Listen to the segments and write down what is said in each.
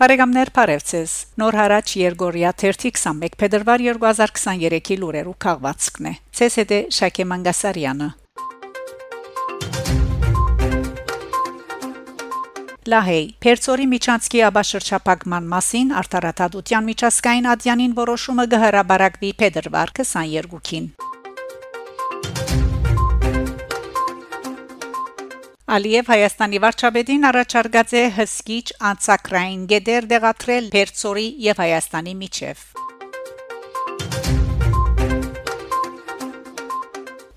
Բարեկամներ Փարեվցես Նոր հարաճ Երգորիա 31 փետրվար 2023-ի լուրերու քաղվածքն է ՑՍԴ Շակե Մանգասարյանը Լահեյ Պերցորի միջանցքի աբաշրջապակման մասին արտարադատության միջազգային ադյանին որոշումը գհրաբարակվի փետրվար 22-ին Ալիև Հայաստանի վարչապետին առաջարկած է հսկիչ անցակրային գեդեր դեղատրել Բերցորի եւ Հայաստանի միջև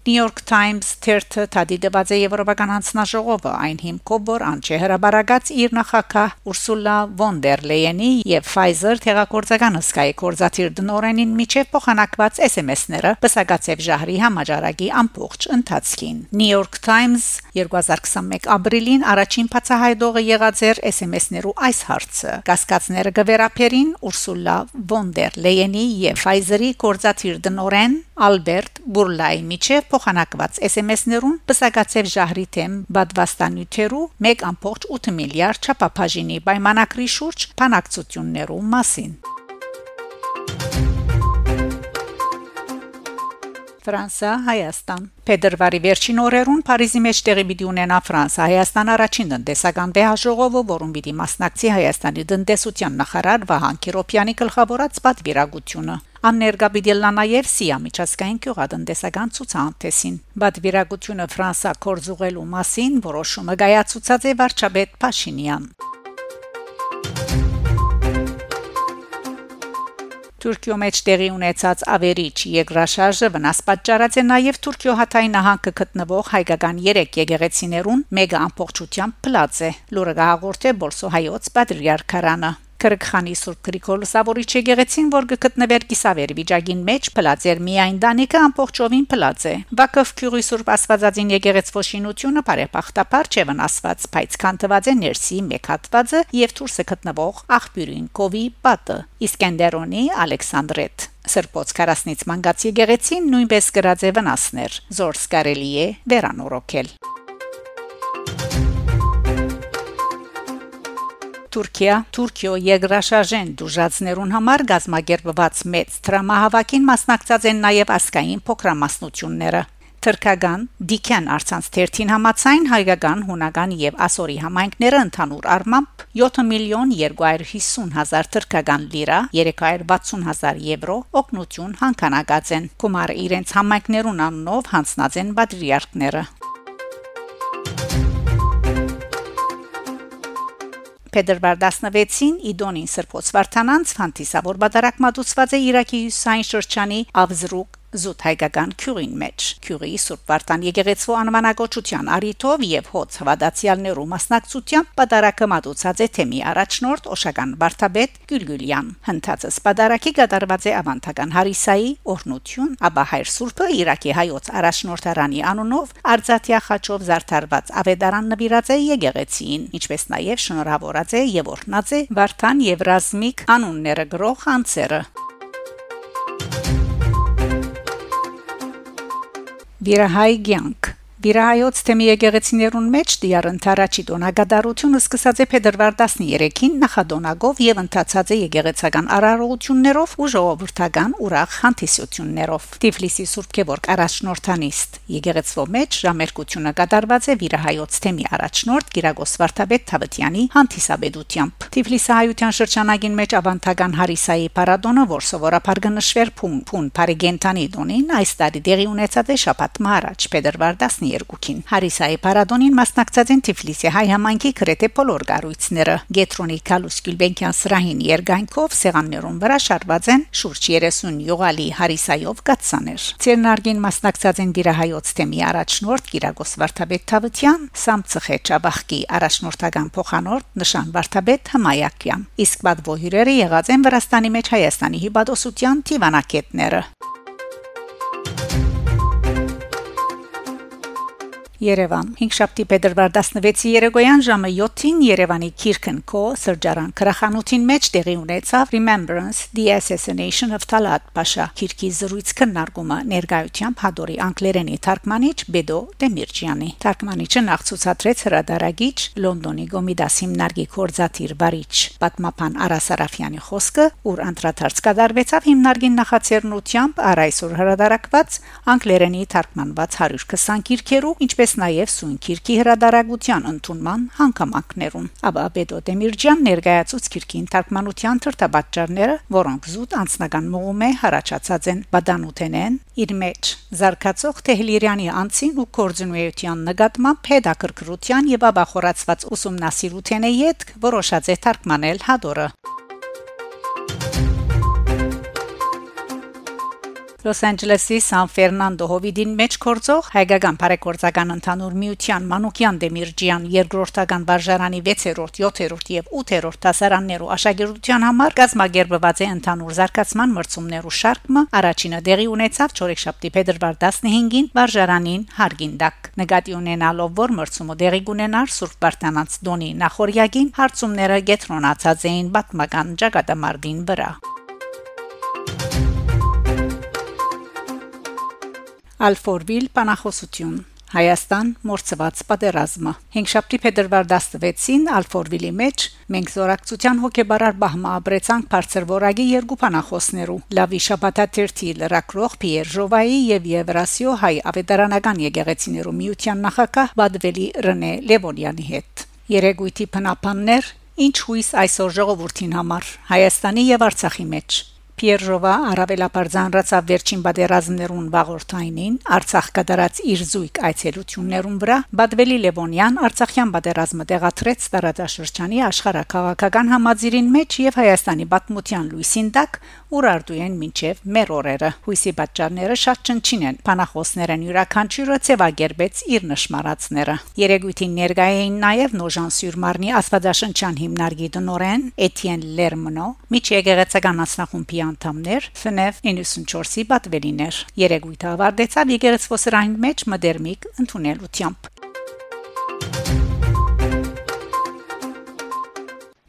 New York Times թերթը դադիդված է եվրոպական հանձնաժողովը այն հիմքով որ անչե հրաբարագած իր նախակահ Ուրսուլա վոն դեր Լեյենի եւ Pfizer թերակորձական հսկայի կորզաթիր դնորենին միջև փոխանակված SMS-ները բսակացեվ ժահրի համաճարակի ամբողջ ընթացքին New York Times 2021 ապրիլին առաջին բացահայտողը եղած էր SMS-ներու այս հարցը. Կասկածները գվերապերին Ուրսուլա վոն դեր Լեյենի եւ Pfizer-ի կորզաթիր դնորեն Ալբերտ Բուրլայի միջև փոխանակված SMS-ներուն բսակացև ժահրի թեմ բադվաստանյութերու 1.8 միլիարդ չափապաժինի պայմանակրի շուրջ փանակցություններու մասին Ֆրանսա Հայաստան Փետրվարի վերջին օրերուն Փարիզի մեջ տեղի պիտի ունենա Ֆրանսա Հայաստան առաջին տնտեսական վեհաժողովը, որում պիտի մասնակցի Հայաստանի տնտեսության նախարար Վահան Կիրոպյանի գլխավորած պատվիրակությունը Աններգա լա նաև Սիա միջազգային գյուղատնտեսական ցուցահանդեսին Պատվիրակությունը Ֆրանսա կորզուղելու մասին որոշումը գայացուցած է վարչապետ Փաշինյան Թուրքիո մեջ տեղի ունեցած ավերիչ եգրաշարժը վնաս պատճառած է նաև Թուրքիո հաթայի նահանգը գտնվող հայկական 3 եկեղեցիներուն մեգա ամբողջությամբ փլած է լուրը հաղորդե Բոլսո հայոց պատրիարքարանը Քրկխանի Սուրբ Գրիգոր Լուսավորիչ եկեղեցին, որ գտնվեր Կիսավերի վիճակին մեջ, փլածեր միայն դանիկը ամբողջովին փլած է։ Վակով Քյուրի Սուրբ Աստվածածին եկեղեցվո շինությունը բարեփախտաբար չէ վնասված, բայց քանթված է ներսի մեկ հատվածը եւ դուրսը գտնվող աղբյուրին Կովի պատը։ Իսկենդերոնի Ալեքսանդրետ Սրբոց 40-ից մանգացի եկեղեցին նույնպես գրած է վնասներ։ Զորս կարելի է վերանորոգել։ Թուրքիա Թուրքիո եգրաշաժեն դուժացներուն համար գազագերբված մեծ տրամահավաքին մասնակցած են նաև ասկային փոքրամասնությունները Թրքական Դիքյան արցանց 13 համացայն հայկական, հունական եւ ասորի համայնքները ընդհանուր առմամբ 7 միլիոն 250 հազար թրքական լիրա 360 հազար եվրո օգնություն հանքանակած են։ Կոմար իրենց համայնքներուն անունով հանձնած են բադրիարքները։ Փետրվար 16-ին Իդոնին սրբոց Վարդանանց ֆանտիսավոր բادرակ մատուցված է Իրաքի հյուսային շրջանի Ավզրուկ զուտ հայկական քյուրին մեջ քյուրի Սուրբ Վարդան եկեղեցու անվանակոչության արիթով եւ հոց հավատացյալներու մասնակցությամբ պատարակը մատուցած է թեմի առաջնորդ Օշական Վարդաբեդ Գյուլգյուլյան հնդածս պատարակի կատարված է ավանդական Հարիսայի օրնություն ապա հայր Սուրբը Իրաքի հայոց առաջնորդարանի անունով Արցաթիա խաչով զարդարված ավետարան նվիրած է եկեղեցին ինչպես նաեւ շնորհավորած է եւ օրնած է Վարդան եւ Ռազմիկ անունները գրող անձերը Վիրահայ ցանկ Վիրահայոց թեմի եկեղեցիներուն մեջ դիար ընթարաչի դոնագադարությունը սկսած է փետրվար 13-ին նախադոնագով եւ ընթացած է եկեղեցական արարողություններով ու ժողովրդական ուրախ հանդիսություններով Տիֆլիսի Սուրբ Գևորգ առաջնորդանիստ եկեղեցվո մեջ ժամերկությունը կատարված է Վիրահայոց թեմի առաջնորդ Գիրագոս Վարդապետ Թավթյանի հանդիսաբեդությամբ Տիֆլիսի հայության շրջանագին մեջ ավանդական Հարիսայի պարադոնը որ սովորաբար գնշվեր փուն փուն Փարիգենտանի դոնին այս տարի դեղի ունեցած է շաբաթ մահարաճ փետրվար 13 12-ին։ Հարիսայի Փարադոնին մասնակցած են Թիֆլիսի հայ համայնքի քրեթե բոլոր գառույցները։ Գետրոնի Կալուս Գյուլբենկյան սրահին երգանքով սեղաններուն վրա շարված են շուրջ 30 յուղալի հարիսայով գացաներ։ Ցերնարգին մասնակցած են Գիրահայոց թեմի առաջնորդ Գիրագոս Վարդապետ Թավթյան, Սամցխե Չաբախկի առաջնորդական փոխանորդ Նշան Վարդապետ Համայակյան։ Իսկ բադվոհյուրերը եղած են Վրաստանի մեջ Հայաստանի հիբադոսության Տիվանակետները։ Երևան 5 շաբթի փետրվար 16-ի երեկոյան ժամը 7-ին Երևանի Kirken Co սրճարան քրախանութին մեջ տեղի ունեցավ Remembrance the Assassination of Talat Pasha Քիրքի զրույց քննարկումը ներկայությամբ հադորի անգլերենի թարգմանիչ Բեդո Դեմիրճյանի թարգմանիչը նախ ցուցադրեց հրադարագիչ Լոնդոնի Գոմիդաս հիմնարկի կորզաթիր բարիչ պատմապան Արա Սարաֆյանի խոսքը, ուր անդրադարձ կդարվեցավ հիմնարկին նախաձեռնությամբ առ այսօր հրադարակված անգլերենի թարգմանված 120 գիրքերու, ինչպես նաև սույն գիրքի հրադարագության ընդունման հանգամանքներուն։ Աբա Բեդո Դեմիրջյան ներկայացուց գիրքին թարգմանության թրթաբաճարները, որոնք զուտ անձնական մողում է հարաճած են բադանութենեն իր մեջ զարգացող Թեհլիրյանի անցին ու կորձունեության նկատմամբ հետաքրքրության եւ աբախորացված ուսումնասիրության հետ որոշած է թարգմանել հադորը Լոս Անջելեսի Սան Ֆերնանդո հովիդին մեջ կորցող հայկական բարեգործական ընդհանուր միության Մանուկյան Դեմիրջյան երկրորդական վարժարանի 6-րդ, 7-րդ եւ 8-րդ դասարաններու աշակերտության համար կազմակերպված է ընդհանուր զարգացման մրցումներու շարքը առաջինը դեղի ունեցավ Չորեքշաբթի փետրվար 15-ին վարժարանին Հարգինդակ նկատի ունենալով որ մրցումը դեղի կունենար Սուրբ Բարտանանց Դոնի նախորյակին հարցումները գետրոնացած էին պատմական ճակատամարտին վրա Ալֆորվիլ Պանախոսություն Հայաստան մորցված պատերազմը 5 շաբթի փետրվար 16-ին Ալֆորվիլի մեջ մենք զորակցության հոգեբարար բահմա ապրեցանք բարձր որագի երկու փանախոսներու Լավի շաբաթաթերթի լրակրող Պիեր Ժովայի եւ Եվրասիո հայ ավետարանական եկեղեցիներու միության նախակահ Բադվելի Ռենե Լևոնյանի հետ Երեգույթի փնապաններ ինչ հույս այսօր ժողովրդին համար Հայաստանի եւ Արցախի մեջ Պիերժովա առավելաբար զանրացավ վերջին բادرազմներուն վաղորդայինին Արցախ կդարած իր զույգ այցելություններուն վրա Բադվելի Լևոնյան Արցախյան բادرազմը տեղադրեց տարածաշրջանի աշխարհակաղակական համաձիրին մեջ եւ Հայաստանի պատմության լույսին տակ ուրարտու են մինչև մեր օրերը հույսի պատճառները շատ ճնչին են փանախոսներն յուրաքանչյուրը ծևագերբեց իր նշмарածները Երեգույթին ներկային նաեւ Նոժան Սյուրմարնի աստվածաշնչյան հիմնարկի տնորեն Էթիեն Լերմնո միջեգեղեցական մասնախումբի անդամներ FNF 94-ի պատվելիներ Երեգույթը ավարտեցավ եկեղեցվոսրային մեջ մդերմիկ ընդունելությամբ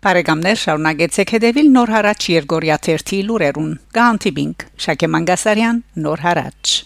Բարեկամներ շարունակեցեք հետևել Նոր հարաճ Երգորիա 1-ի լուրերուն։ Գանտիբինգ Շակե Մանգասարյան Նոր հարաճ